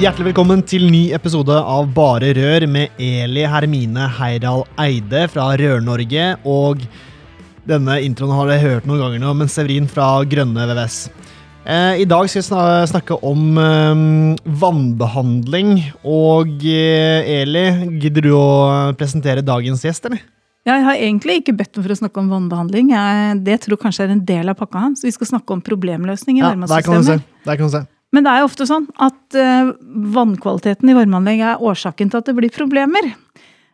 Hjertelig velkommen til ny episode av Bare Rør med Eli Hermine Heidal Eide fra Rør-Norge. Og denne introen har dere hørt noen ganger nå, men Severin fra Grønne VVS. Eh, I dag skal vi snakke om eh, vannbehandling. Og eh, Eli, gidder du å presentere dagens gjest, eller? Ja, jeg har egentlig ikke bedt om for å snakke om vannbehandling. Jeg, det tror kanskje er en del av pakka hans. Vi skal snakke om problemløsning i ja, Der kan du se. Der kan du se. Men det er jo ofte sånn at uh, vannkvaliteten i varmeanlegg er årsaken til at det blir problemer.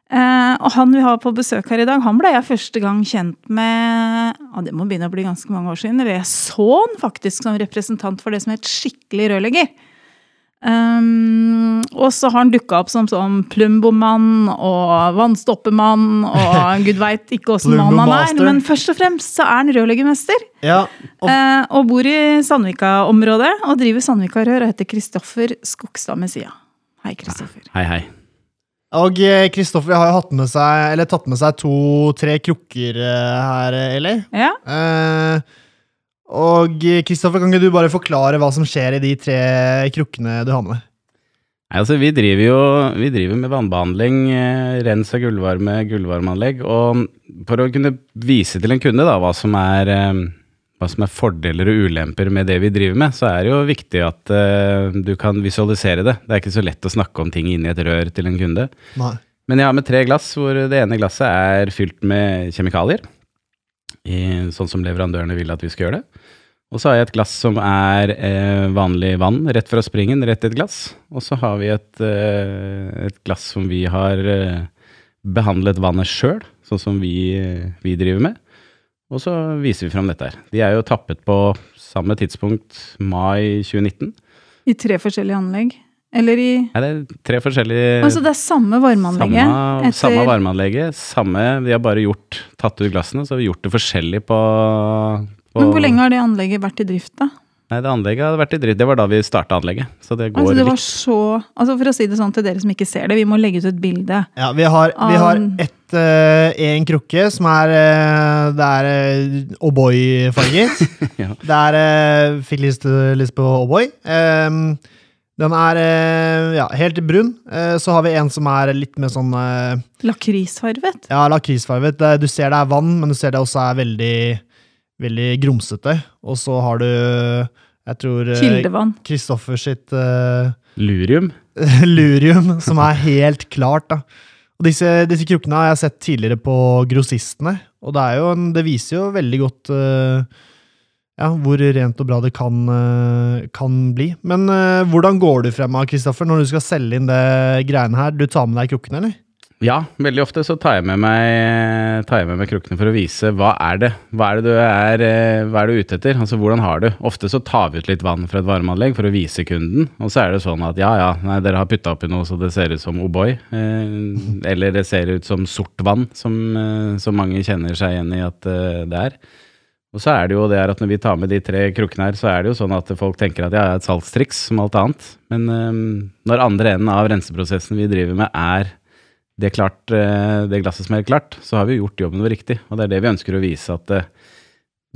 Uh, og han vi har på besøk her i dag, han ble jeg første gang kjent med ja, Det må begynne å bli ganske mange år siden. Eller jeg så han faktisk som representant for det som het skikkelig rørlegger. Um, og så har han dukka opp som, sånn plumbomann og vannstoppemann og gud veit ikke åssen mann han er. Men først og fremst så er han rørleggermester. Ja, og... Uh, og bor i Sandvika-området og driver Sandvika Rør og heter Kristoffer Skogstad Messia. Hei, Kristoffer. Hei, hei. Og Kristoffer har jo hatt med seg, tatt med seg to-tre krukker uh, her, Eli. Ja. Uh, og Kristoffer, kan ikke du bare forklare hva som skjer i de tre krukkene du har med deg? Nei, altså Vi driver jo vi driver med vannbehandling, eh, rens av gulvvarme, gulvvarmeanlegg. Og for å kunne vise til en kunde da, hva som, er, eh, hva som er fordeler og ulemper med det vi driver med, så er det jo viktig at uh, du kan visualisere det. Det er ikke så lett å snakke om ting inni et rør til en kunde. Nei. Men jeg har med tre glass, hvor det ene glasset er fylt med kjemikalier i, sånn som leverandørene vil at vi skal gjøre det. Og så har jeg et glass som er eh, vanlig vann rett fra springen, rett i et glass. Og så har vi et, eh, et glass som vi har eh, behandlet vannet sjøl, sånn som vi, vi, driver med. Og så viser vi fram dette her. De er jo tappet på samme tidspunkt, mai 2019. I tre forskjellige anlegg? Eller i Nei, det er tre forskjellige Altså det er samme varmeanlegget? Samme, etter... samme varmeanlegget. Samme Vi har bare gjort, tatt ut glassene, så har vi gjort det forskjellig på, på Men hvor lenge har det anlegget vært i drift, da? Nei, det anlegget hadde vært i drift. Det var da vi starta anlegget. Så det går altså, det var litt. Så, altså For å si det sånn til dere som ikke ser det, vi må legge ut et bilde. Ja, Vi har, vi har ett, uh, en krukke som er uh, Det er uh, O'boy-farget. ja. Det er uh, Fikk lyst, lyst på O'boy. Um, den er eh, ja, helt brun. Eh, så har vi en som er litt mer sånn eh, Lakrisfarvet? Ja, lakrisfarvet. Du ser det er vann, men du ser det også er veldig, veldig grumsete. Og så har du, jeg tror Kildevann. Kristoffer sitt uh, Lurium. lurium, som er helt klart, da. Og disse, disse krukkene har jeg sett tidligere på Grossistene, og det, jo en, det viser jo veldig godt uh, ja, hvor rent og bra det kan, eh, kan bli. Men uh, hvordan går du frem av, Kristoffer, når du skal selge inn det greiene her? Du tar med deg krukkene, eller? Ja, veldig ofte så tar jeg med meg, jeg med meg krukkene for å vise hva er det Hva er det er, eh, hva er du ute etter? Altså hvordan har du? Ofte så tar vi ut litt vann fra et varmeanlegg for å vise kunden, og så er det sånn at ja ja, nei, dere har putta oppi noe så det ser ut som O'boy. Eh, eller det ser ut som sort vann, som, som mange kjenner seg igjen i at det er. Og så er det jo det at når vi tar med de tre krukkene her, så er det jo sånn at folk tenker at ja, det er et salgstriks som alt annet. Men um, når andre enden av renseprosessen vi driver med, er det, klart, uh, det glasset som er klart, så har vi gjort jobben vår riktig. Og det er det vi ønsker å vise, at uh,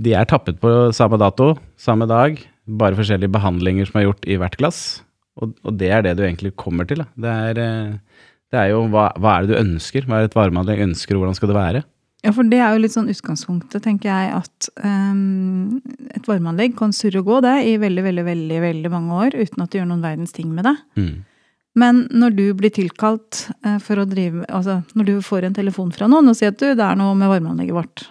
de er tappet på samme dato, samme dag, bare forskjellige behandlinger som er gjort i hvert glass. Og, og det er det du egentlig kommer til. Det er, uh, det er jo hva, hva, er det du ønsker? Hva er et varmeanlegg ønsker, og hvordan skal det være? Ja, for det er jo litt sånn utgangspunktet, tenker jeg, at um, et varmeanlegg kan surre og gå det i veldig, veldig, veldig veldig mange år uten at det gjør noen verdens ting med det. Mm. Men når du blir tilkalt uh, for å drive Altså når du får en telefon fra noen og sier at du, det er noe med varmeanlegget vårt,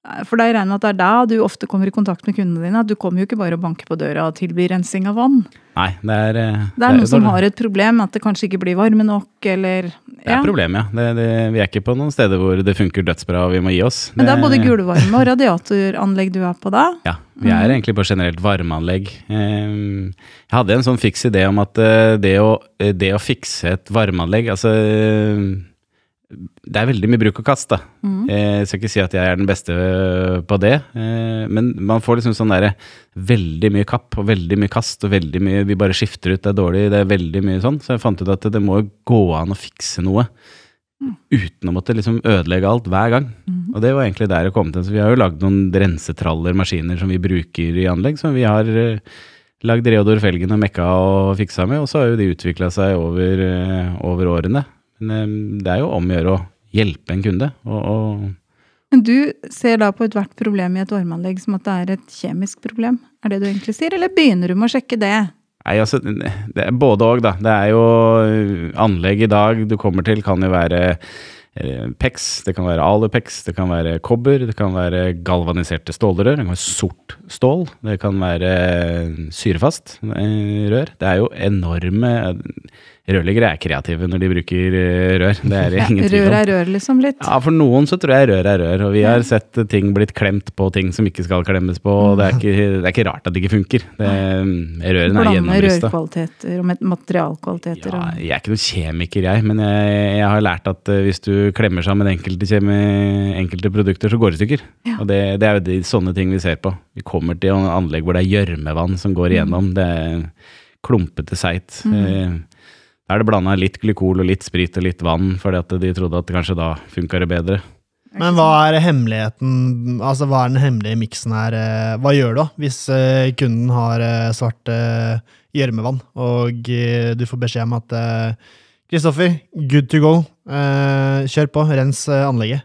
For da regner jeg med at det er da du ofte kommer i kontakt med kundene dine. at Du kommer jo ikke bare og banker på døra og tilbyr rensing av vann. Nei, det er eh, Det er jo noen som har et problem, at det kanskje ikke blir varme nok, eller Det er problemet, ja. Det, det, vi er ikke på noen steder hvor det funker dødsbra og vi må gi oss. Men det er både gulvvarme og radiatoranlegg du er på da. Ja, vi er egentlig på generelt varmeanlegg. Eh, Jeg hadde en sånn fiks idé om at eh, det å, eh, det å fikse et varmeanlegg Altså eh, det er veldig mye bruk og kast, da. Mm. Jeg skal ikke si at jeg er den beste eh, på det, eh, men man får liksom sånn derre veldig mye kapp og veldig mye kast og veldig mye Vi bare skifter ut, det er dårlig, det er veldig mye sånn. Så jeg fant ut at det må gå an å fikse noe uten å måtte liksom ødelegge alt hver gang. Og det var egentlig der det kom til. Så vi har jo lagd noen rensetraller, maskiner som vi bruker i anlegg, som vi har eh, lagd Reodor Felgen og mekka og fiksa med, og så har jo de utvikla seg over, eh, over årene. Men eh, det er jo om å gjøre å hjelpe en kunde. Og, og Men du ser da på ethvert problem i et varmeanlegg som at det er et kjemisk problem? Er det du egentlig sier, eller begynner du med å sjekke det? Nei, altså, det er både òg, da. Det er jo eh, anlegg i dag du kommer til, kan jo være eh, PEX, det kan være alupex, det kan være kobber, det kan være galvaniserte stålrør, det kan være sort stål, det kan være syrefast rør. Det er jo enorme Rørleggere er kreative når de bruker eh, rør, det er ingen tvil Rør er rør, liksom, litt. Ja, for noen så tror jeg rør er rør, og vi har sett ting blitt klemt på ting som ikke skal klemmes på, og det er ikke, det er ikke rart at det ikke funker. Det, rørene er Blande rørkvaliteter og mat- materialkvaliteter. Ja, jeg er ikke noen kjemiker, jeg, men jeg, jeg har lært at eh, hvis du klemmer sammen enkelte, kjemi, enkelte produkter, så går det i stykker. Ja. Og det, det er jo de, sånne ting vi ser på. Vi kommer til anlegg hvor det er gjørmevann som går igjennom. Det er klumpete seigt. Eh, Da er det blanda litt glykol og litt sprit og litt vann, fordi at de trodde at kanskje da funka det bedre. Men hva er hemmeligheten, altså hva er den hemmelige miksen her? eh, Hva gjør du da, hvis eh, kunden har eh, svart gjørmevann, og du får beskjed om at Kristoffer, good to go, kjør på, rens anlegget.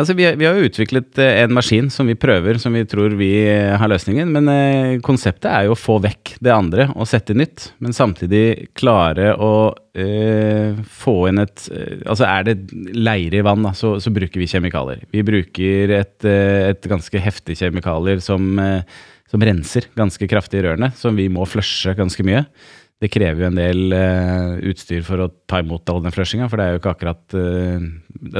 Altså vi, vi har jo utviklet eh, en maskin som vi prøver, som vi tror vi eh, har løsningen. Men eh, konseptet er jo å få vekk det andre og sette nytt. Men samtidig klare å eh, få inn et Altså er det leire i vann, da, så, så bruker vi kjemikalier. Vi bruker et, et ganske heftig kjemikalier som, som renser ganske kraftig i rørene, som vi må flushe ganske mye. Det krever jo en del uh, utstyr for å ta imot all den flushinga, for det er jo ikke akkurat uh,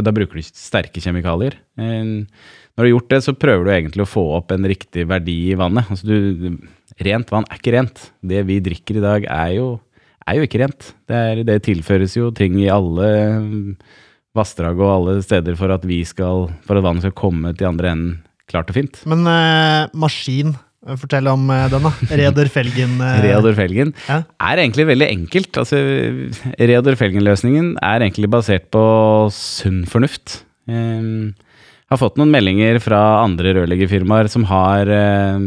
Da bruker du sterke kjemikalier. Uh, når du har gjort det, så prøver du egentlig å få opp en riktig verdi i vannet. Altså du, rent vann er ikke rent. Det vi drikker i dag, er jo, er jo ikke rent. Det, er, det tilføres jo ting i alle mm, vassdrag og alle steder for at, vi skal, for at vannet skal komme til andre enden klart og fint. Men eh, maskin, eh, fortell om eh, den da. Reodor Felgen. eh, Reodor Felgen Ja. er egentlig veldig enkelt. Altså, Reodor Felgen-løsningen er egentlig basert på sunn fornuft. Um, har fått noen meldinger fra andre rørleggerfirmaer som har um,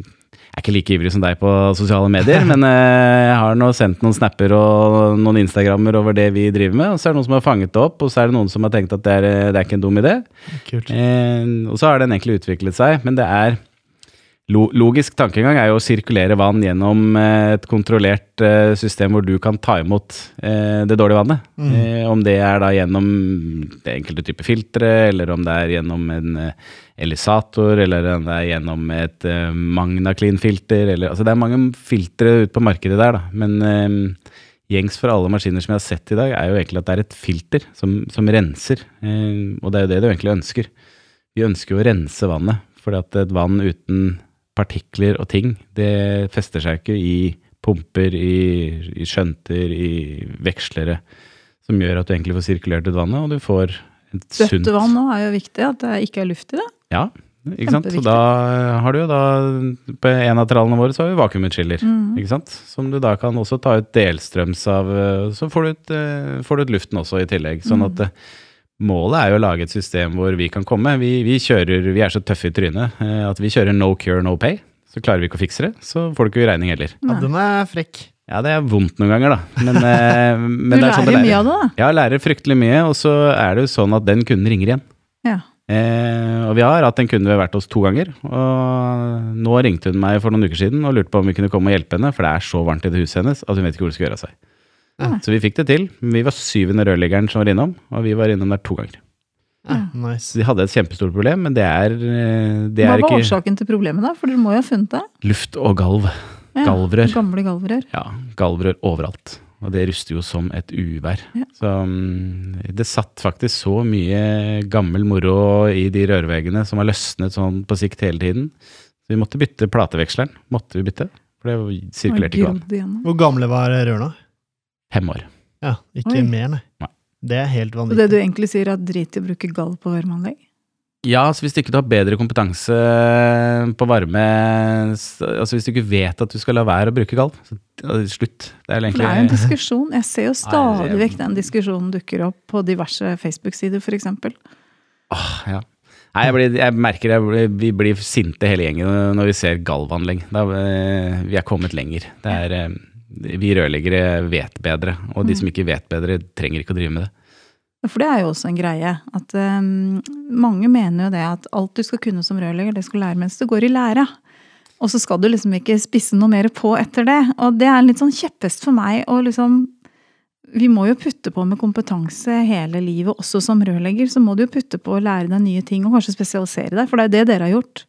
Jeg er ikke like ivrig som deg på sosiale medier, men eh, jeg har nå sendt noen snapper og noen Instagrammer over det vi driver med. Og så er det noen som har fanget det opp, og så er det noen som har tenkt at det er, det er ikke en dum idé. Kult. Eh, og så har den egentlig utviklet seg, men det er Logisk tankegang er jo å sirkulere vann gjennom eh, et kontrollert eh, system hvor du kan ta imot eh, det dårlige vannet. Mm. om det er da gjennom det enkelte type filtre, eller om det er gjennom en elisator, eller om det er gjennom et Magna-clean-filter. eller- Altså det er mange filtre ute på markedet der, da. Men gjengs for alle maskiner som jeg har sett i dag, er jo egentlig at det er et filter som, som renser. Og det er jo det du egentlig ønsker. Vi ønsker jo å rense vannet, fordi at et vann uten partikler og ting, det fester seg ikke i pumper, i, i skjønter, i vekslere, som gjør at du egentlig får sirkulert ut vannet, og du får et sunt Dødt vann nå er jo viktig, at det ikke er luft i det. Ja, ikke sant? Så da har du jo da På en av trallene våre så har vi vakuumutskiller, Mm. ikke sant? Som du da kan også ta ut delstrøms av. eh, Så får du ut, eh, får du ut luften også i tillegg. Sånn Mm. at eh, målet er jo å lage et system hvor vi kan komme. Vi, vi kjører, vi er så tøffe i trynet eh, at vi kjører no cure, no pay. Så klarer vi ikke å fikse det, så får du ikke regning heller. Ja, den er frekk. Ja, det er vondt noen ganger, da. Men, eh, men Du det er sånn det lærer mye lærer. av det, da. Ja, lærer fryktelig mye, og så er det jo sånn at den kunden ringer igjen. Ja. Eh, og vi har hatt en kunde vi har vært hos to ganger. Og nå ringte hun meg for noen uker siden og lurte på om vi kunne komme og hjelpe henne, for det er så varmt i det huset hennes at hun vet ikke hvor det skal gjøre av seg. Ja. Så vi fikk det til. Vi var syvende rørleggeren som var innom, og vi var innom der to ganger. Ja, nice. De hadde et kjempestort problem, men det er, eh, det Hva er var årsaken til problemet, da? For dere må jo ha funnet det. luft og galv. Ja, Galvrør. Gamle galvrør. Ja, galvrør overalt. Og det ruster jo som et uvær. Ja. Så mm, det satt faktisk så mye gammel moro i de rørveggene som har løsnet sånn på sikt hele tiden. Så vi måtte bytte plateveksleren. Måtte vi bytte. For det sirkulerte ikke vann. Hvor gamle var rørene? Fem år. Ja, ikke Oi. mer, nei. Nei. Det er helt vanvittig. Og det du egentlig sier, er drit i å bruke gall på varmeanlegg? Ja, så hvis du ikke har bedre kompetanse på varme Altså hvis du ikke vet at du skal la være å bruke galv, slutt. Det er egentlig, det er jo en diskusjon. Jeg ser jo stadig vekk den diskusjonen dukker opp på diverse Facebook-sider, f.eks. Åh, ja. Nei, jeg, blir, jeg merker jeg blir, vi blir sinte hele gjengen når vi ser galvanlegg. Da, eh, vi er kommet lenger. Det er, eh, vi rørleggere vet bedre, og de som ikke vet bedre, trenger ikke å drive med det. For det er jo også en greie. At um, mange mener jo det at alt du skal kunne som rørlegger, det skal du lære mens du går i læra. Og så skal du liksom ikke spisse noe mer på etter det. Og det er en litt sånn kjepphest for meg å liksom Vi må jo putte på med kompetanse hele livet, også som rørlegger. Så må du jo putte på å lære deg nye ting, og kanskje spesialisere deg. For det er jo det dere har gjort.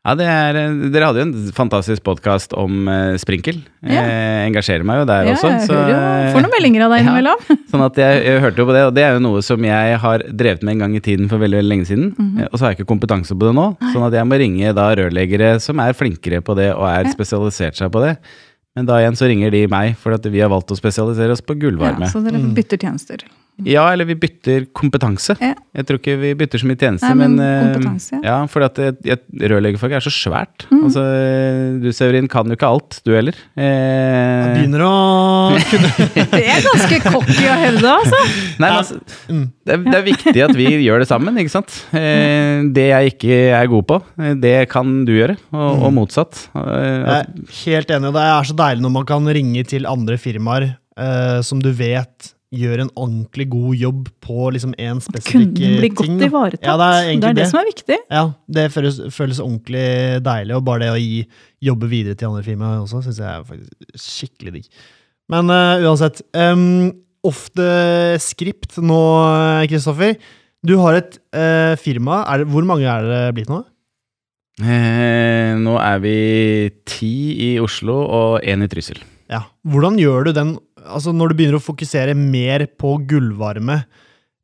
Ja, det er, eh, Dere hadde jo en fantastisk podkast om eh, sprinkel. Ja. Jeg engasjerer meg jo der Ja, også. jeg så- hører jo, får noen meldinger av deg Ja. Sånn at jeg, jeg hørte jo på det, og det er jo noe som jeg har drevet med en gang i tiden for veldig, veldig lenge siden. Mm -hmm. Og så har jeg ikke kompetanse på det nå, sånn at jeg må ringe da rørleggere som er flinkere på det og er spesialisert seg på det. Men da igjen så ringer de meg, for at vi har valgt å spesialisere oss på gullvarme. Ja, så dere Mm. bytter tjenester. Ja, eller vi bytter kompetanse. Ja. Jeg tror ikke vi bytter så mye tjenester, men men, eh, ja. ja. for at et, et rørleggerfag er så svært. Mm. Altså, du Severin kan jo ikke alt, du heller. Eh, begynner å kunne Det er ganske cocky å hevde, altså. nei, men altså, Mm. det, er, det er viktig at vi gjør det sammen, ikke sant. Eh, det jeg ikke er god på, eh, det kan du gjøre, og, og motsatt. Eh, Jeg er helt enig, og det er så deilig når man kan ringe til andre firmaer eh, som du vet gjør en ordentlig god jobb på liksom en spesifikk Kunden blir eh, ting. godt ivaretatt. Ja, det er det er det det. som er viktig. Ja, det føles, føles ordentlig deilig, og bare det å gi jobbe videre til andre firmaer også, syns jeg er faktisk skikkelig digg. Men uh, uansett, um, ofte skript nå, Kristoffer. Du har et uh, firma. Er det, hvor mange er det blitt nå? eh, nå er vi ti i Oslo og én i Trysil. Ja. Hvordan gjør du den altså når du begynner å fokusere mer på gullvarme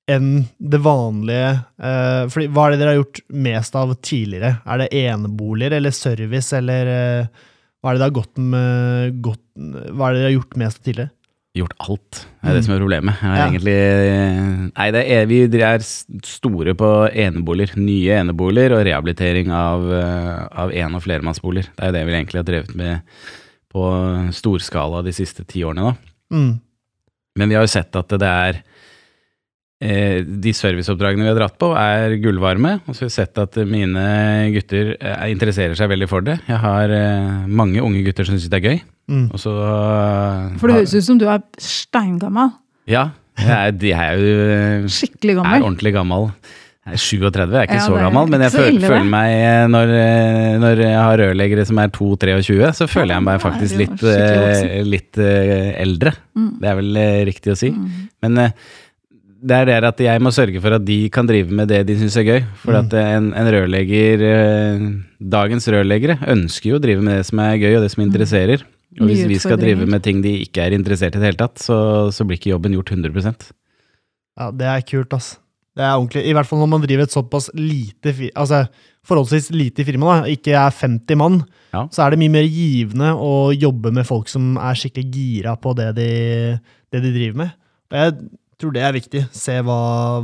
enn det vanlige eh, fordi, Hva er det dere har gjort mest av tidligere? Er det eneboliger eller service, eller eh, hva er det dere har gått med gått, Hva er det dere har gjort mest av tidligere? Gjort alt, det er det Mm. som er problemet. Ja. egentlig, nei, det er, vi er store på eneboliger, nye eneboliger og rehabilitering av, eh, av en- og flermannsboliger. Det er det vi egentlig har drevet med på storskala de siste ti årene. da. Mm. Men vi har jo sett at det er eh, De serviceoppdragene vi har dratt på, er gullvarme. Og så har vi sett at mine gutter eh, interesserer seg veldig for det. Jeg har eh, mange unge gutter som syns det er gøy. Mm. Og så eh, For det høres ut som du er steingammal. Ja. Jeg er, de er jo Skikkelig gammel. er ordentlig gammel. Jeg er 37, jeg er ikke Ja, så gammel, men jeg føl, ille, føler meg eh, når, eh, når jeg har rørleggere som er 2-23, så føler jeg meg faktisk litt, eh, litt eldre. Mm. Det er vel riktig å si. Mm. Men det er det at jeg må sørge for at de kan drive med det de syns er gøy. For Mm. at en, en rørlegger Dagens rørleggere ønsker jo å drive med det som er gøy, og det som interesserer. Og hvis vi skal drive med ting de ikke er interessert i i det hele tatt, så, så blir ikke jobben gjort 100% Ja, det er kult, ass. Det er ordentlig. I hvert fall når man driver et såpass lite altså forholdsvis lite firma, da, ikke er 50 mann, Ja. så er det mye mer givende å jobbe med folk som er skikkelig gira på det de, det de driver med. Og jeg tror det er viktig. Se hva,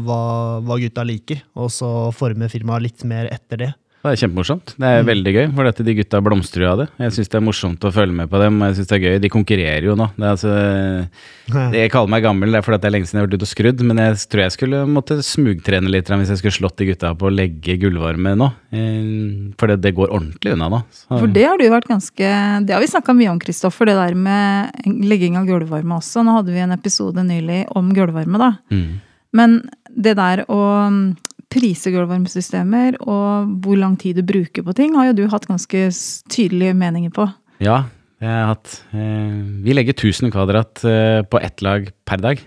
hva, hva gutta liker, og så forme firmaet litt mer etter det. Det er kjempemorsomt. Det er Mm. veldig gøy, for dette, de gutta blomstrer jo av det. Jeg syns det er morsomt å følge med på dem, og jeg synes det er gøy. De konkurrerer jo nå. Det er altså, jeg kaller meg gammel, det er fordi det er lenge siden jeg har vært ute og skrudd, men jeg tror jeg skulle måtte smugtrene litt hvis jeg skulle slått de gutta på å legge gullvarme nå. Eh, For det, det går ordentlig unna nå. Så- For det har du vært ganske Det har vi snakka mye om, Kristoffer, det der med legging av gulvvarme også. Nå hadde vi en episode nylig om gulvvarme, da. Mm. Men det der å mm, prise gulvvarmesystemer og hvor lang tid du bruker på ting, har jo du hatt ganske tydelige meninger på. Ja, det har jeg hatt. Eh, Vi legger 1000 kvadrat eh, på ett lag per dag.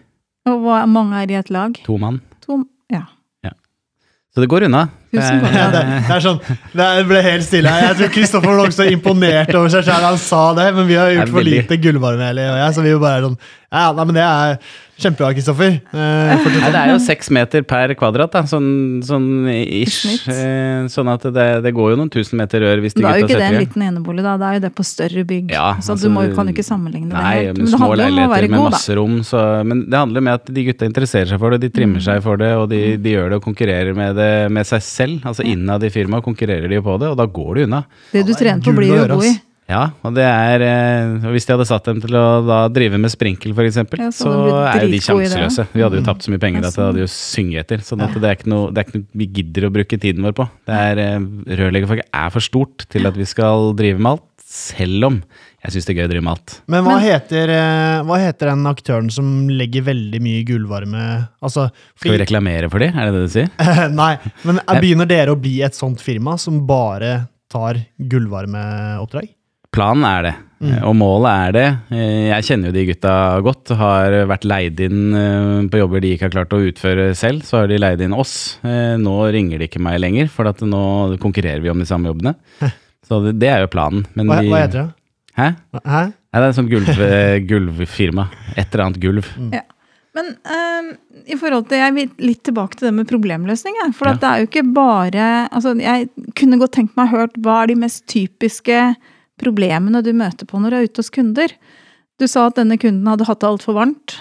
Og hvor mange er i et lag? To mann. To Ja. Så det går unna. Tusen Det er- Ja, det, det er sånn, det ble helt stille her. Jeg tror Kristoffer var så imponert over seg selv da han sa det, men vi har gjort for lite gullvarme, Eli og jeg, så vi jo bare er sånn Ja, nei, men det er kjempebra, Kristoffer. Eh, Nei, det er jo seks meter per kvadrat, da, sånn, sånn ish. Eh, Sånn at det, det går jo noen tusen meter rør hvis de Da er jo ikke det en liten enebolig, da. Det er jo det på større bygg. Ja, så altså, du må, kan jo ikke sammenligne det Nei, helt. men det små handler om å være med god, da. masse rom. Så, men det handler med at de gutta interesserer seg for det, de trimmer Mm. seg for det, og de, de gjør det og konkurrerer med det med seg selv. Altså innad i firmaet konkurrerer de jo på det, og da går det unna. Det du Ja, er trener på, blir jo god i. Ja, og det er eh, Hvis de hadde satt dem til å da drive med sprinkel, f.eks., Ja, så så er jo de sjanseløse. Vi hadde jo tapt så mye penger at det hadde jo synget etter. sånn at det er ikke noe, det er ikke noe vi gidder å bruke tiden vår på. Det er eh, Rørleggerfaget er for stort til at vi skal drive med alt, selv om jeg syns det er gøy å drive med alt. Men hva, Men- heter, eh, hva heter den aktøren som legger veldig mye gullvarme Altså Skal vi reklamere for de, er det det du sier? Nei, men er- begynner dere å bli et sånt firma som bare tar gullvarmeoppdrag? Planen er det, Mm. og målet er det. Eh, Jeg kjenner jo de gutta godt. Har vært leid inn eh, på jobber de ikke har klart å utføre selv. Så har de leid inn oss. Eh, Nå ringer de ikke meg lenger, for at nå konkurrerer vi om de samme jobbene. Så det, det er jo planen. Men Hva, de, hva heter det? Hæ? Hæ? Nei, det er et sånt gulv, eh, gulvfirma. Et eller annet gulv. Ja, Men ehm, i forhold til, jeg vil litt tilbake til det med problemløsning. For Ja. at det er jo ikke bare altså Jeg kunne godt tenkt meg hørt hva er de mest typiske problemene du møter på når du er ute hos kunder. Du sa at denne kunden hadde hatt det altfor varmt.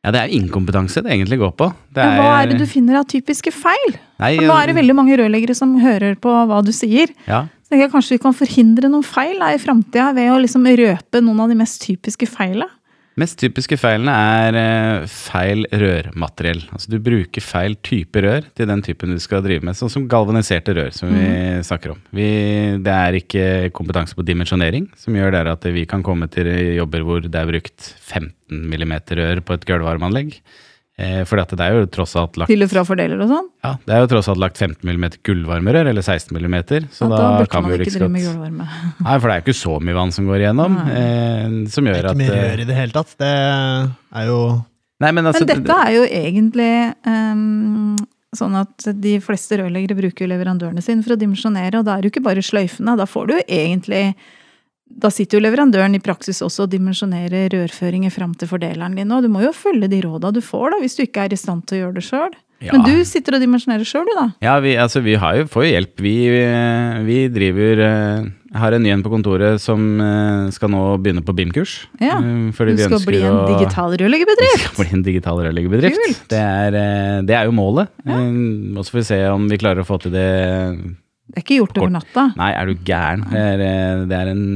Ja, det er inkompetanse det egentlig går på. Det Men hva er det du finner av typiske feil? Nei, For nå er det veldig mange rørleggere som hører på hva du sier. Ja, Så jeg kanskje vi kan forhindre noen feil da, i framtida ved å liksom røpe noen av de mest typiske feila. Mest typiske feilene er eh, feil rørmateriell. Altså du bruker feil type rør til den typen du skal drive med, sånn som galvaniserte rør, som vi snakker om. Vi, det er ikke kompetanse på dimensjonering som gjør det at vi kan komme til jobber hvor det er brukt 15 mm rør på et gulvarmanlegg. Eh, for det er jo tross alt lagt Til og fra fordeler og sånn. ja, det er jo tross alt lagt 15 mm gullvarmerør, eller 16 mm, så Ja, da, da burde kan man vi jo ikke drive med godt gulvvarme. Nei, for det er jo ikke så mye vann som går igjennom, eh, som Det gjør er at ikke mer eh, rør i det hele tatt. Det er jo Nei, men altså Men dette er jo egentlig um, sånn at de fleste rørleggere bruker leverandørene sine for å dimensjonere, og da er det jo ikke bare sløyfene. Da får du jo egentlig Da sitter jo leverandøren i praksis også og dimensjonerer rørføringer fram til fordeleren din, og du må jo følge de råda du får, da, hvis du ikke er i stand til å gjøre det sjøl. Ja. Men du sitter og dimensjonerer sjøl, du, da. Ja, vi, altså, vi har jo, får jo hjelp. Vi, eh, vi driver eh, Jeg har en ny en på kontoret som eh, skal nå begynne på BIM-kurs. Ja, eh, Du skal bli en digital rørleggerbedrift. skal bli en digital rørleggerbedrift. Det, er, eh, det er jo målet. Ja. Og så får vi se om vi klarer å få til det Det er ikke gjort over natta. Nei, er du gæren? Det er, eh, det er en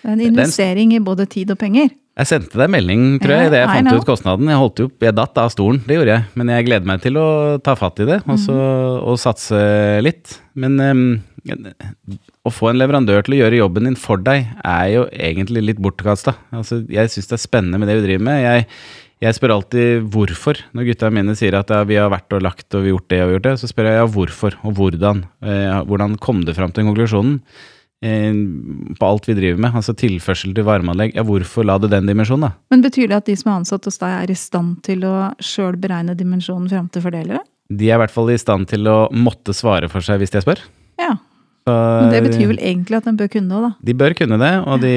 Det er en investering i både tid og penger. Jeg sendte deg melding, tror jeg, idet jeg fant ut kostnaden. Jeg holdt opp, jeg datt av stolen, det gjorde jeg. Men jeg gleder meg til å ta fatt i det og, så, Mm. og satse litt. Men um, å få en leverandør til å gjøre jobben din for deg, er jo egentlig litt bortkasta. Altså, jeg syns det er spennende med det vi driver med. Jeg, jeg spør alltid hvorfor. Når gutta mine sier at ja, vi har vært og lagt og vi har gjort det og vi har gjort det, så spør jeg ja, hvorfor og hvordan. Eh, hvordan kom det fram til den konklusjonen? Eh, på alt vi driver med, altså tilførsel til varmeanlegg. Ja, hvorfor la du den dimensjonen, da? Men betyr det at de som er ansatt hos deg, er i stand til å sjøl beregne dimensjonen fram til fordelere? De er i hvert fall i stand til å måtte svare for seg hvis jeg spør. Så, Men det betyr vel egentlig at de bør kunne det da. De bør kunne det, og de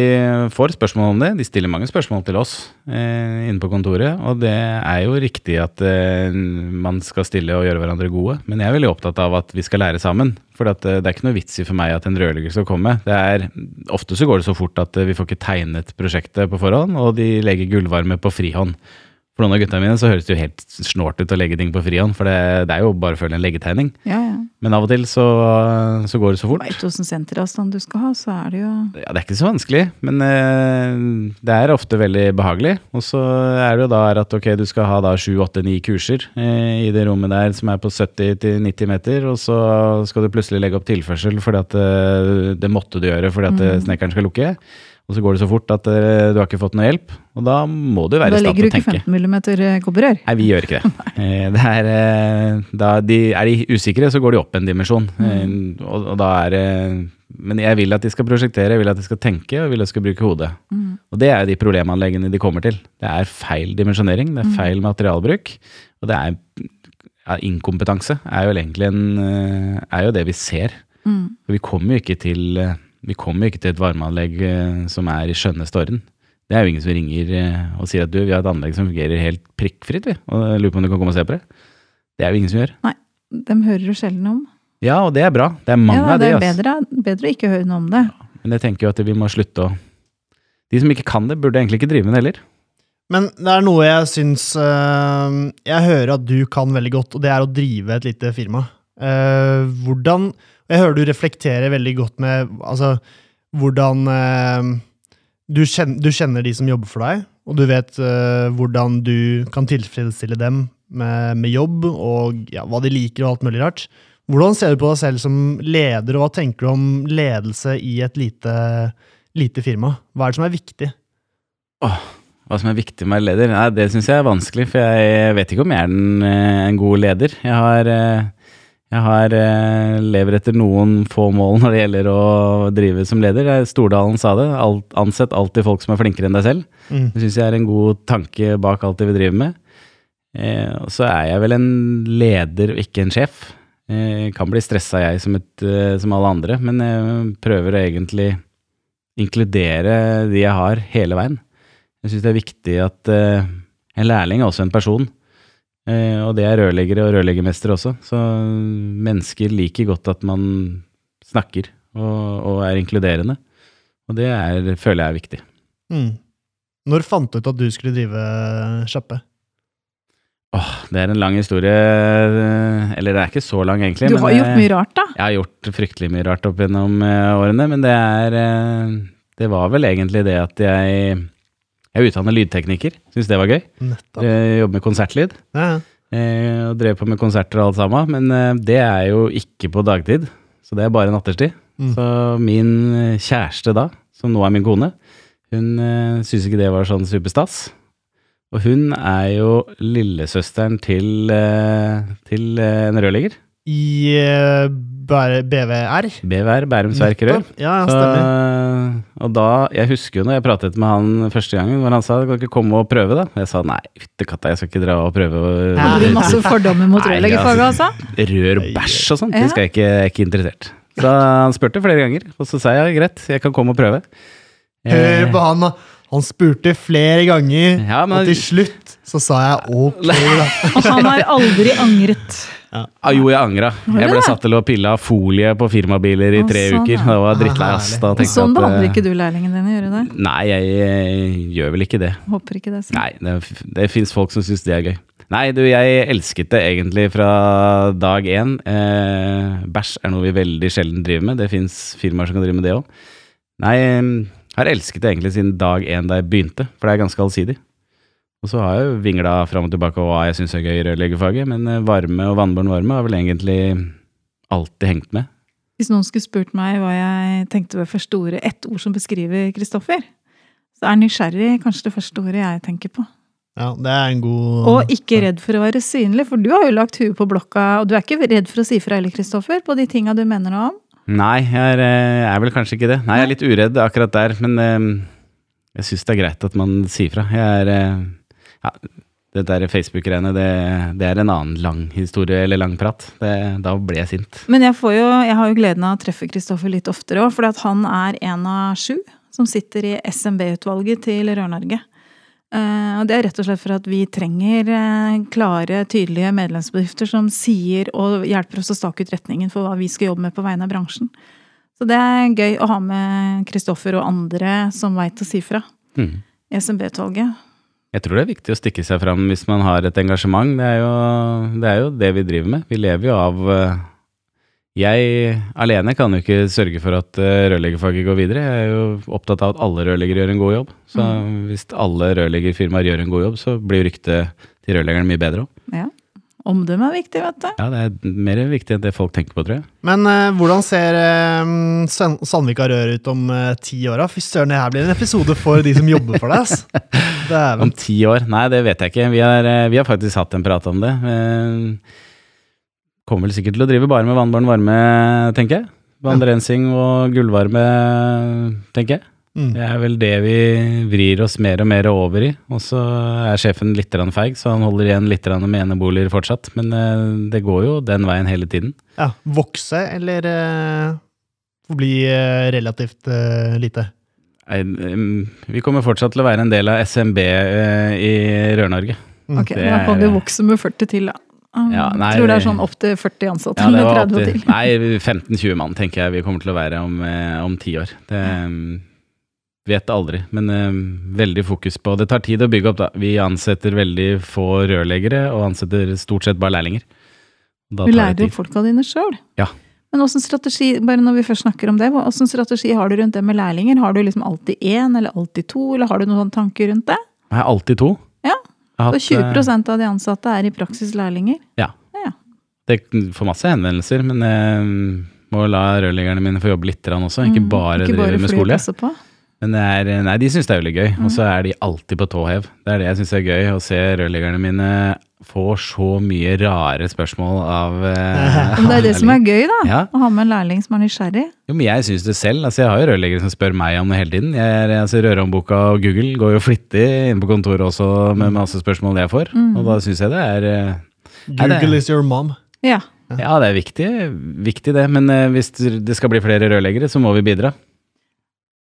får spørsmål om det. De stiller mange spørsmål til oss eh, inne på kontoret, og det er jo riktig at eh, man skal stille og gjøre hverandre gode, men jeg er veldig opptatt av at vi skal lære sammen. For at, eh, det er ikke noe vits i for meg at en rørlegger skal komme. Det er, ofte så går det så fort at eh, vi får ikke tegnet prosjektet på forhånd, og de legger gullvarme på frihånd. For noen av gutta mine så høres det jo helt snålt ut å legge ting på frihånd, for det, det er jo bare å følge en leggetegning. Ja, ja. Men av og til så, så går det så fort. Veit åssen senteravstand du skal ha, så er det jo Ja, Det er ikke så vanskelig, men eh, det er ofte veldig behagelig. Og så er det jo da at ok, du skal ha da 7-8-9 kurser eh, i det rommet der som er på 70-90 meter, og så skal du plutselig legge opp tilførsel fordi at eh, det måtte du gjøre fordi at mm. snekkeren skal lukke. Og så går det så fort at eh, du har ikke fått noe hjelp, og da må du være i stand til å tenke. legger til du ikke tenke. 15 mm kobberrør. Nei, vi gjør ikke det. Eh, det er, eh, da de, er de usikre, så går de opp en dimensjon. Mm. og, og da er det Men jeg vil at de skal prosjektere, jeg vil at de skal tenke, og jeg vil at de skal bruke hodet. Og det er de problemanleggene de kommer til. Det er feil dimensjonering, det er feil materialbruk, og det er ja, inkompetanse er jo egentlig en, eh, er jo det vi ser. Mm. Vi kommer jo ikke til eh, vi kommer jo ikke til et varmeanlegg eh, som er i skjønneste orden. Det er jo ingen som ringer eh, og sier at du, vi har et anlegg som fungerer helt prikkfritt, vi, og lurer på om du kan komme og se på det. Det er jo ingen som gjør. Nei, Dem hører jo sjelden om. Ja, og det er bra. Det er mange Ja, det er av de. bedre, bedre å ikke høre noe om det. Men jeg tenker jo at vi må slutte å De som ikke kan det, burde egentlig ikke drive med det heller. Men det er noe jeg syns eh, Jeg hører at du kan veldig godt, og det er å drive et lite firma. Eh, hvordan Jeg hører du reflekterer veldig godt med altså, hvordan eh, du, kjenner, du kjenner de som jobber for deg, og du vet eh, hvordan du kan tilfredsstille dem med, med jobb, og ja, hva de liker, og alt mulig rart. Hvordan ser du på deg selv som leder, og hva tenker du om ledelse i et lite, lite firma? Hva er det som er viktig? Hva som er viktig med å være leder? Nei, det syns jeg er vanskelig, for jeg vet ikke om jeg er den, eh, en god leder. Jeg har, eh, jeg har eh, lever etter noen få mål når det gjelder å drive som leder. Stordalen sa det. Alt, ansett alltid folk som er flinkere enn deg selv. Mm. Det syns jeg er en god tanke bak alt det vi driver med. Eh, og så er jeg vel en leder og ikke en sjef. Eh, kan bli stressa jeg som, et, eh, som alle andre, men jeg prøver å egentlig inkludere de jeg har, hele veien. Jeg syns det er viktig at eh, en lærling er også en person. Eh, og det er rørleggere og rørleggermestere også. Så mennesker liker godt at man snakker og, og er inkluderende. Og det er, føler jeg er viktig. Mm. Når fant du ut at du skulle drive sjappe? Åh, det er en lang historie. eh, Eller det er ikke så lang, egentlig. Du men, har gjort eh, mye rart, da. Jeg har gjort fryktelig mye rart opp gjennom eh, årene, men det er eh, Det var vel egentlig det at jeg Jeg er utdannet lydtekniker. Syns det var gøy. Nettopp. Jeg jobber med konsertlyd. Ja, eh, Og drev på med konserter og alt sammen. Men eh, det er jo ikke på dagtid, så det er bare natterstid. Mm. Så min eh, kjæreste da, som nå er min kone, hun syntes ikke det var sånn superstas. Og hun er jo lillesøsteren til, eh, til eh, en rørlegger. I eh, BVR. BVR, Bærums Verk Rør. Nettopp. Ja, ja, Så, stemmer. og da, Jeg husker jo når jeg pratet med han første gangen, hvor han sa kan du ikke komme og prøve, da. Jeg sa nei, fytte katta, jeg skal ikke dra og prøve å Hadde du masse fordommer mot rørleggerfaget, altså? rør og bæsj og sånt. Ja. Det skal jeg ikke, jeg er ikke interessert. Så han spurte flere ganger, og så sa jeg greit, jeg kan komme og prøve. Hør på han, da. Han spurte flere ganger, Ja, men- og til slutt så sa jeg ok, da. Og han har aldri angret. Ah, jo, jeg angra. Jeg ble satt til å pille av folie på firmabiler i tre sånn, uker. Det var drittlei ass. Sånn behandler eh, ikke du lærlingen din, gjør du det? Nei, jeg, jeg gjør vel ikke det. Håper ikke det. Så. Nei, det, det fins folk som syns det er gøy. Nei, du, jeg elsket det egentlig fra dag én. Eh, bæsj er noe vi veldig sjelden driver med. Det fins firmaer som kan drive med det òg. Nei, jeg har elsket det egentlig siden dag én da jeg begynte, for det er ganske allsidig. Og så har jeg jo vingla fram og tilbake og hva jeg syns er gøy i rørleggerfaget, men eh, varme og vannbåren varme har vel egentlig alltid hengt med. Hvis noen skulle spurt meg hva jeg tenkte ved første ordet, ett ord som beskriver Kristoffer, så er nysgjerrig kanskje det første ordet jeg tenker på. Ja, det er en god Og ikke redd for å være synlig, for du har jo lagt huet på blokka, og du er ikke redd for å si fra heller, Kristoffer, på de tinga du mener noe om. Nei, jeg er, jeg er vel kanskje ikke det. Nei, jeg er litt uredd akkurat der, men eh, jeg syns det er greit at man sier fra. Jeg er eh, Ja, det der Facebook-greiene, det, det er en annen lang historie, eller lang prat. Det, da ble jeg sint. Men jeg, får jo, jeg har jo gleden av å treffe Kristoffer litt oftere òg, for han er en av sju som sitter i SMB-utvalget til Rør-Norge. Uh, og det er rett og slett for at vi trenger uh, klare, tydelige medlemsbedrifter som sier og hjelper oss å stake ut retningen for hva vi skal jobbe med på vegne av bransjen. Så det er gøy å ha med Kristoffer og andre som veit å si fra. Mm. i SMB-utvalget. Jeg tror det er viktig å stikke seg fram hvis man har et engasjement. Det er jo det, er jo det vi driver med. Vi lever jo av eh, Jeg alene kan jo ikke sørge for at eh, rørleggerfaget går videre. Jeg er jo opptatt av at alle rørleggere gjør en god jobb. Så hvis alle rørleggerfirmaer gjør en god jobb, så blir ryktet til rørleggeren mye bedre òg. Ja. Omdømme er viktig, vet du. Ja, det er mer viktig enn det folk tenker på, tror jeg. Men uh, hvordan ser uh, Sandvika Rør ut om uh, ti år? da? Fy søren, det her blir en episode for de som jobber for deg. ass. Om ti år? Nei, det vet jeg ikke. Vi har, uh, vi har faktisk hatt en prat om det. Eh, Kommer vel sikkert til å drive bare med vannbåren varme, tenker jeg. Vannrensing og gullvarme, tenker jeg. Mm. Det er vel det vi vrir oss mer og mer over i. Og så er sjefen litt feig, så han holder igjen litt med eneboliger fortsatt. Men eh, det går jo den veien hele tiden. Ja, Vokse eller eh, forbli eh, relativt eh, lite? Nei, Vi kommer fortsatt til å være en del av SMB i Rør-Norge. Mm. Ok, Det Da kan du vokse med 40 til, da. Jeg Ja, nei, tror det er sånn opp til 40 ansatte. Ja, eller 30 og til. nei, 15-20 mann tenker jeg vi kommer til å være om, om ti år. Det mm, vet aldri, men eh, veldig fokus på Det tar tid å bygge opp, da. Vi ansetter veldig få rørleggere, og ansetter stort sett bare lærlinger. Da Du lærer jo folka dine sjøl. Ja. Men åssen strategi, bare når vi først snakker om det, hvordan strategi har du rundt det med lærlinger? Har du liksom alltid én eller alltid to, eller har du noen tanker rundt det? Jeg har alltid to. Ja, Så hatt, eh, 20% av de ansatte er i praksis lærlinger? Ja. Det får masse henvendelser, men jeg må la rørleggerne mine få jobbe litt også. Ikke Mm, bare drive med fly og skole. passer på. Men det er, nei, de syns det er veldig gøy. Og Mm. så er de alltid på tå hev. Det er det jeg syns er gøy, å se rørleggerne mine få så mye rare spørsmål av eh, Men det er det som er gøy, da. Ja. Å ha med en lærling som er nysgjerrig. Jo, men jeg syns det selv. Altså, jeg har jo rørleggere som spør meg om det hele tiden. Jeg, er- altså, Rørhåndboka og Google går jo flittig inn på kontoret også med masse spørsmål jeg får. Mm. Og da syns jeg det er eh, er det- Google is your mom. Ja. Ja, det er viktig, viktig det. Men eh, hvis det skal bli flere rørleggere, så må vi bidra.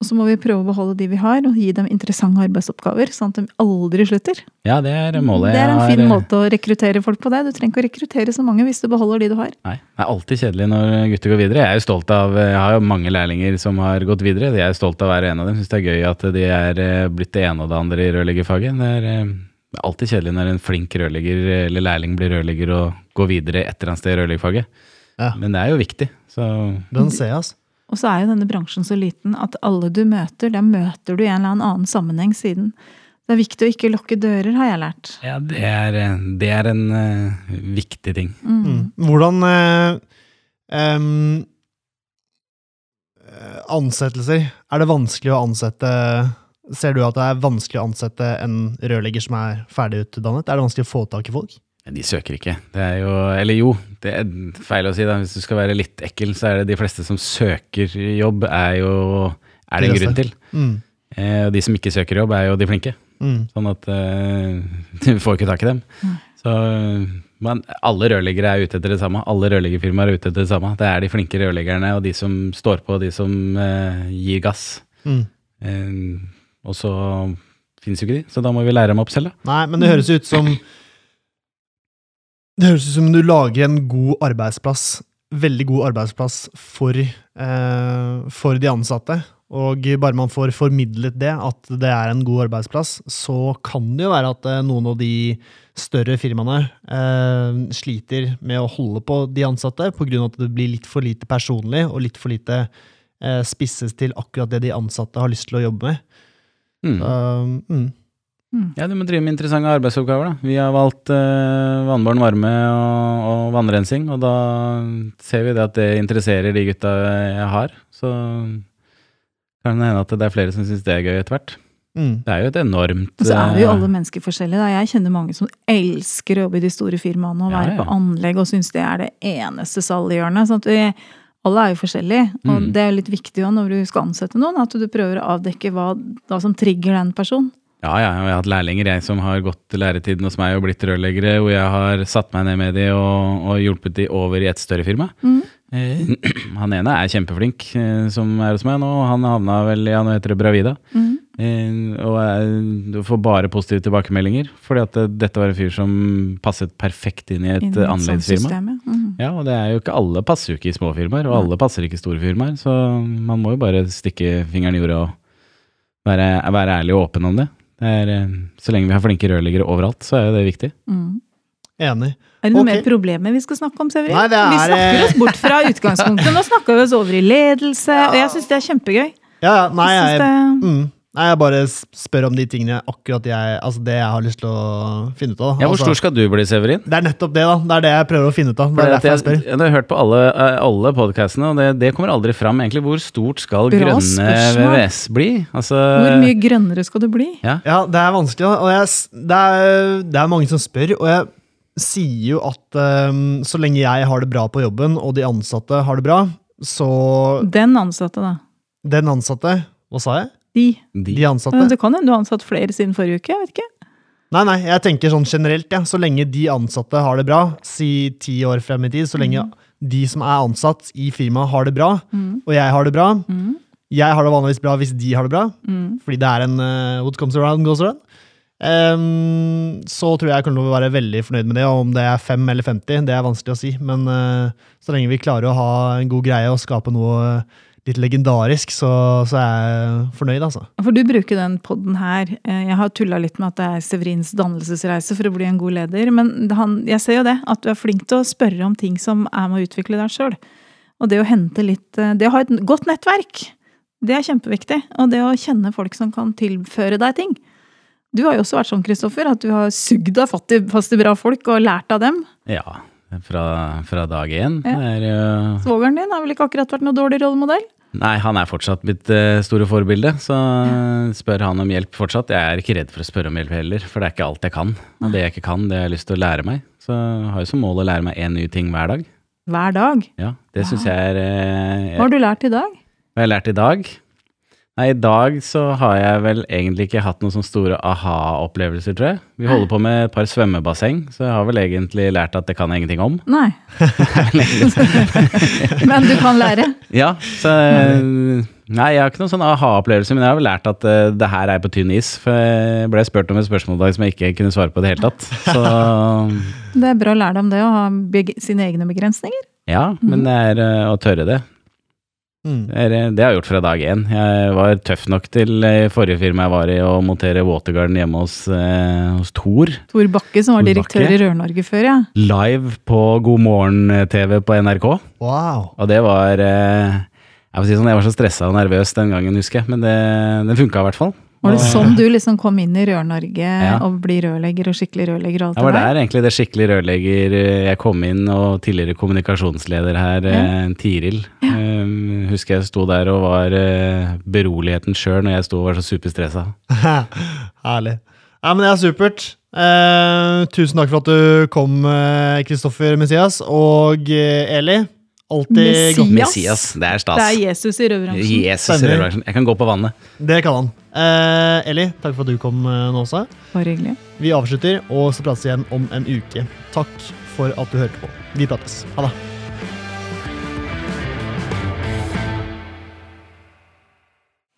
Og så må vi prøve å beholde de vi har, og gi dem interessante arbeidsoppgaver, sånn at de aldri slutter. Ja, det er målet. Det er en Jeg fin har, eh, måte å rekruttere folk på det. Du trenger ikke å rekruttere så mange hvis du beholder de du har. Nei, det er alltid kjedelig når gutter går videre. Jeg er jo stolt av, jeg har jo mange lærlinger som har gått videre. Jeg er stolt av hver en av dem. Syns det er gøy at de er eh, blitt det ene og det andre i rørleggerfaget. Det er eh, alltid kjedelig når en flink rørlegger eller lærling blir rørlegger og går videre et eller annet sted i rørleggerfaget. Ja. Men det er jo viktig. Så Den ser jeg, altså. Og så er jo denne bransjen så liten at alle du møter, der møter du i en eller annen sammenheng siden. Det er viktig å ikke lukke dører, har jeg lært. ja, det er, det er en uh, viktig ting. Mm. Mm. Hvordan uh, eh, Ansettelser. Er det vanskelig å ansette Ser du at det er vanskelig å ansette en rørlegger som er ferdig utdannet? Er det vanskelig å få tak i folk? De søker ikke. Det er jo Eller jo, det er feil å si. da. Hvis du skal være litt ekkel, så er det de fleste som søker jobb, er jo Er det en grunn til. Mm. Eh, og de som ikke søker jobb, er jo de flinke. Mm. Sånn at eh, du får ikke tak i dem. Så men alle rørleggere er ute etter det samme. Alle rørleggerfirmaer er ute etter det samme. Det er de flinke rørleggerne og de som står på, og de som eh, gir gass. Mm. Eh, og så finnes jo ikke de, så da må vi lære dem opp selv, da. Nei, men det høres ut som Det høres ut som du lager en god arbeidsplass, veldig god arbeidsplass for, eh, for de ansatte. Og bare man får formidlet det, at det er en god arbeidsplass, så kan det jo være at eh, noen av de større firmaene eh, sliter med å holde på de ansatte, pga. at det blir litt for lite personlig og litt for lite eh, spisses til akkurat det de ansatte har lyst til å jobbe med. Mm. Så, mm. Ja, du må drive med interessante arbeidsoppgaver, da. Vi har valgt eh, vannbåren varme og, og vannrensing, og da ser vi det at det interesserer de gutta jeg har. Så kan det hende at det er flere som syns det er gøy etter hvert. Mm. Det er jo et enormt Og så er vi jo eh, alle mennesker forskjellige. Da. Jeg kjenner mange som elsker å jobbe i de store firmaene og være ja. på anlegg og syns det er det eneste saliggjørende. Sånn at vi, alle er jo forskjellige. Og Mm. det er jo litt viktig også når du skal ansette noen, at du prøver å avdekke hva, hva som trigger den personen. Ja, ja, jeg har hatt lærlinger jeg som har gått læretiden hos meg og blitt rørleggere, hvor jeg har satt meg ned med de og, og hjulpet de over i et større firma. Mm. Eh, han ene er kjempeflink, eh, som er hos meg nå. Han havna vel ja, nå heter det Bravida. Mm. Eh, og jeg får bare positive tilbakemeldinger, fordi at eh, dette var en fyr som passet perfekt inn i et Inn annerledesfirma. ja. Mm. Ja, og det er jo ikke alle passer jo ikke i små firmaer, og alle passer ikke i store firmaer, så man må jo bare stikke fingeren i jorda og være, være ærlig og åpen om det. Er, eh, så lenge vi har flinke rørleggere overalt, så er jo det viktig. Mm. Enig. Er det noe okay. mer problemer vi skal snakke om, Severin? Nei, det Vi er, snakker eh, oss bort fra utgangspunktet. Nå snakker vi oss over i ledelse, og jeg syns det er kjempegøy. Ja, ja, nei, Jeg jeg, synes det, mm, nei, jeg bare spør om de tingene akkurat jeg, altså det jeg har lyst til å finne ut av. Ja, Hvor altså, stor skal du bli, Severin? det er nettopp det, da. Det er det jeg prøver å finne ut av. Det er derfor jeg jeg, spør. jeg har hørt på alle, eh, alle podcastene, og det, det kommer aldri fram egentlig. Hvor stort skal Bra grønne spørsmål. VVS bli? Altså, hvor mye grønnere skal du bli? Ja, det er vanskelig, da. Og jeg, det, er, det er mange som spør, og jeg sier jo at um, så lenge jeg har det bra på jobben, og de ansatte har det bra, så Den ansatte, da. Den ansatte Hva sa jeg? De. De. De ansatte. Men Det kan hende du har ansatt flere siden forrige uke. jeg vet ikke. Nei, nei, jeg tenker sånn generelt, ja. Så lenge de ansatte har det bra, si ti år frem i tid, så lenge de som er ansatt i firmaet har det bra, og jeg har det bra Jeg har det vanligvis bra hvis de har det bra, fordi det er en uh, what comes around goes around. Um, så tror jeg jeg kommer til å være veldig fornøyd med det. Og om det er 5 eller 50, det er vanskelig å si. Men uh, så lenge vi klarer å ha en god greie og skape noe eh, litt legendarisk, så, så er jeg fornøyd, altså. For du bruker den podden her. eh, Jeg har tulla litt med at det er Severins dannelsesreise for å bli en god leder. Men han, jeg ser jo det, at du er flink til å spørre om ting som er med å utvikle deg sjøl. Og det å hente litt eh, Det å ha et godt nettverk, det er kjempeviktig. Og det å kjenne folk som kan tilføre deg ting. Du har jo også vært sånn, Kristoffer, at du har sugd deg fast i, fast i bra folk og lært av dem. Ja, fra, fra dag én. Ja. Jo Svogeren din har vel ikke akkurat vært noe dårlig rollemodell? Nei, han er fortsatt mitt eh, store forbilde, så spør han om hjelp fortsatt. Jeg er ikke redd for å spørre om hjelp heller, for det er ikke alt jeg kan. Og det jeg ikke kan, det har jeg lyst til å lære meg. Så jeg har jo som mål å lære meg én ny ting hver dag. Hver dag. Ja, det syns jeg er eh, Hva har du lært i dag? Hva har jeg lært i dag? Nei, i dag så har jeg vel egentlig ikke hatt noen sånne store aha-opplevelser, tror jeg. Vi holder på med et par svømmebasseng, så jeg har vel egentlig lært at det kan jeg ingenting om. Nei. Men du kan lære. Ja, så Nei, jeg har ikke noen sånn aha-opplevelse, men jeg har vel lært at uh, det her er på tynn is. For jeg ble spurt om et spørsmål i dag som jeg ikke kunne svare på i det hele tatt. Så Det er bra å lære deg om det, å ha sine egne begrensninger. ja, men det er eh, å tørre det. Mm. Det, det har jeg gjort fra dag én. Jeg var tøff nok til i forrige firma jeg var i, å montere Watergarden hjemme hos, eh, hos Thor. Tor Bakke, som var direktør Bakke. i Rør-Norge før, ja. Live på God morgen-TV på NRK. Wow. Og det var eh, Jeg si sånn, jeg var så stressa og nervøs den gangen, husker jeg. Men det, det funka i hvert fall. Var det sånn du liksom kom inn i Rør-Norge Ja. og bli rørlegger og skikkelig rørlegger og alt Jeg var det der? der egentlig det skikkelig rørlegger eh, jeg kom inn, og tidligere kommunikasjonsleder her, ja. Tiril. Eh, husker jeg sto der og var eh, beroligheten sjøl når jeg sto og var så superstressa. Herlig. Ja, men det er supert. Eh, tusen takk for at du kom, Kristoffer Messias. Og eh, Eli, alltid godt. Messias, det er stas. Det er Jesus i røverbransjen. Jesus i Stemmer. Jeg kan gå på vannet. Det kan han. Eh, Eli, takk for at du kom eh, nå også. Bare hyggelig. Vi avslutter, og så prates igjen om en uke. Takk for at du hørte på. Vi prates. Ha det.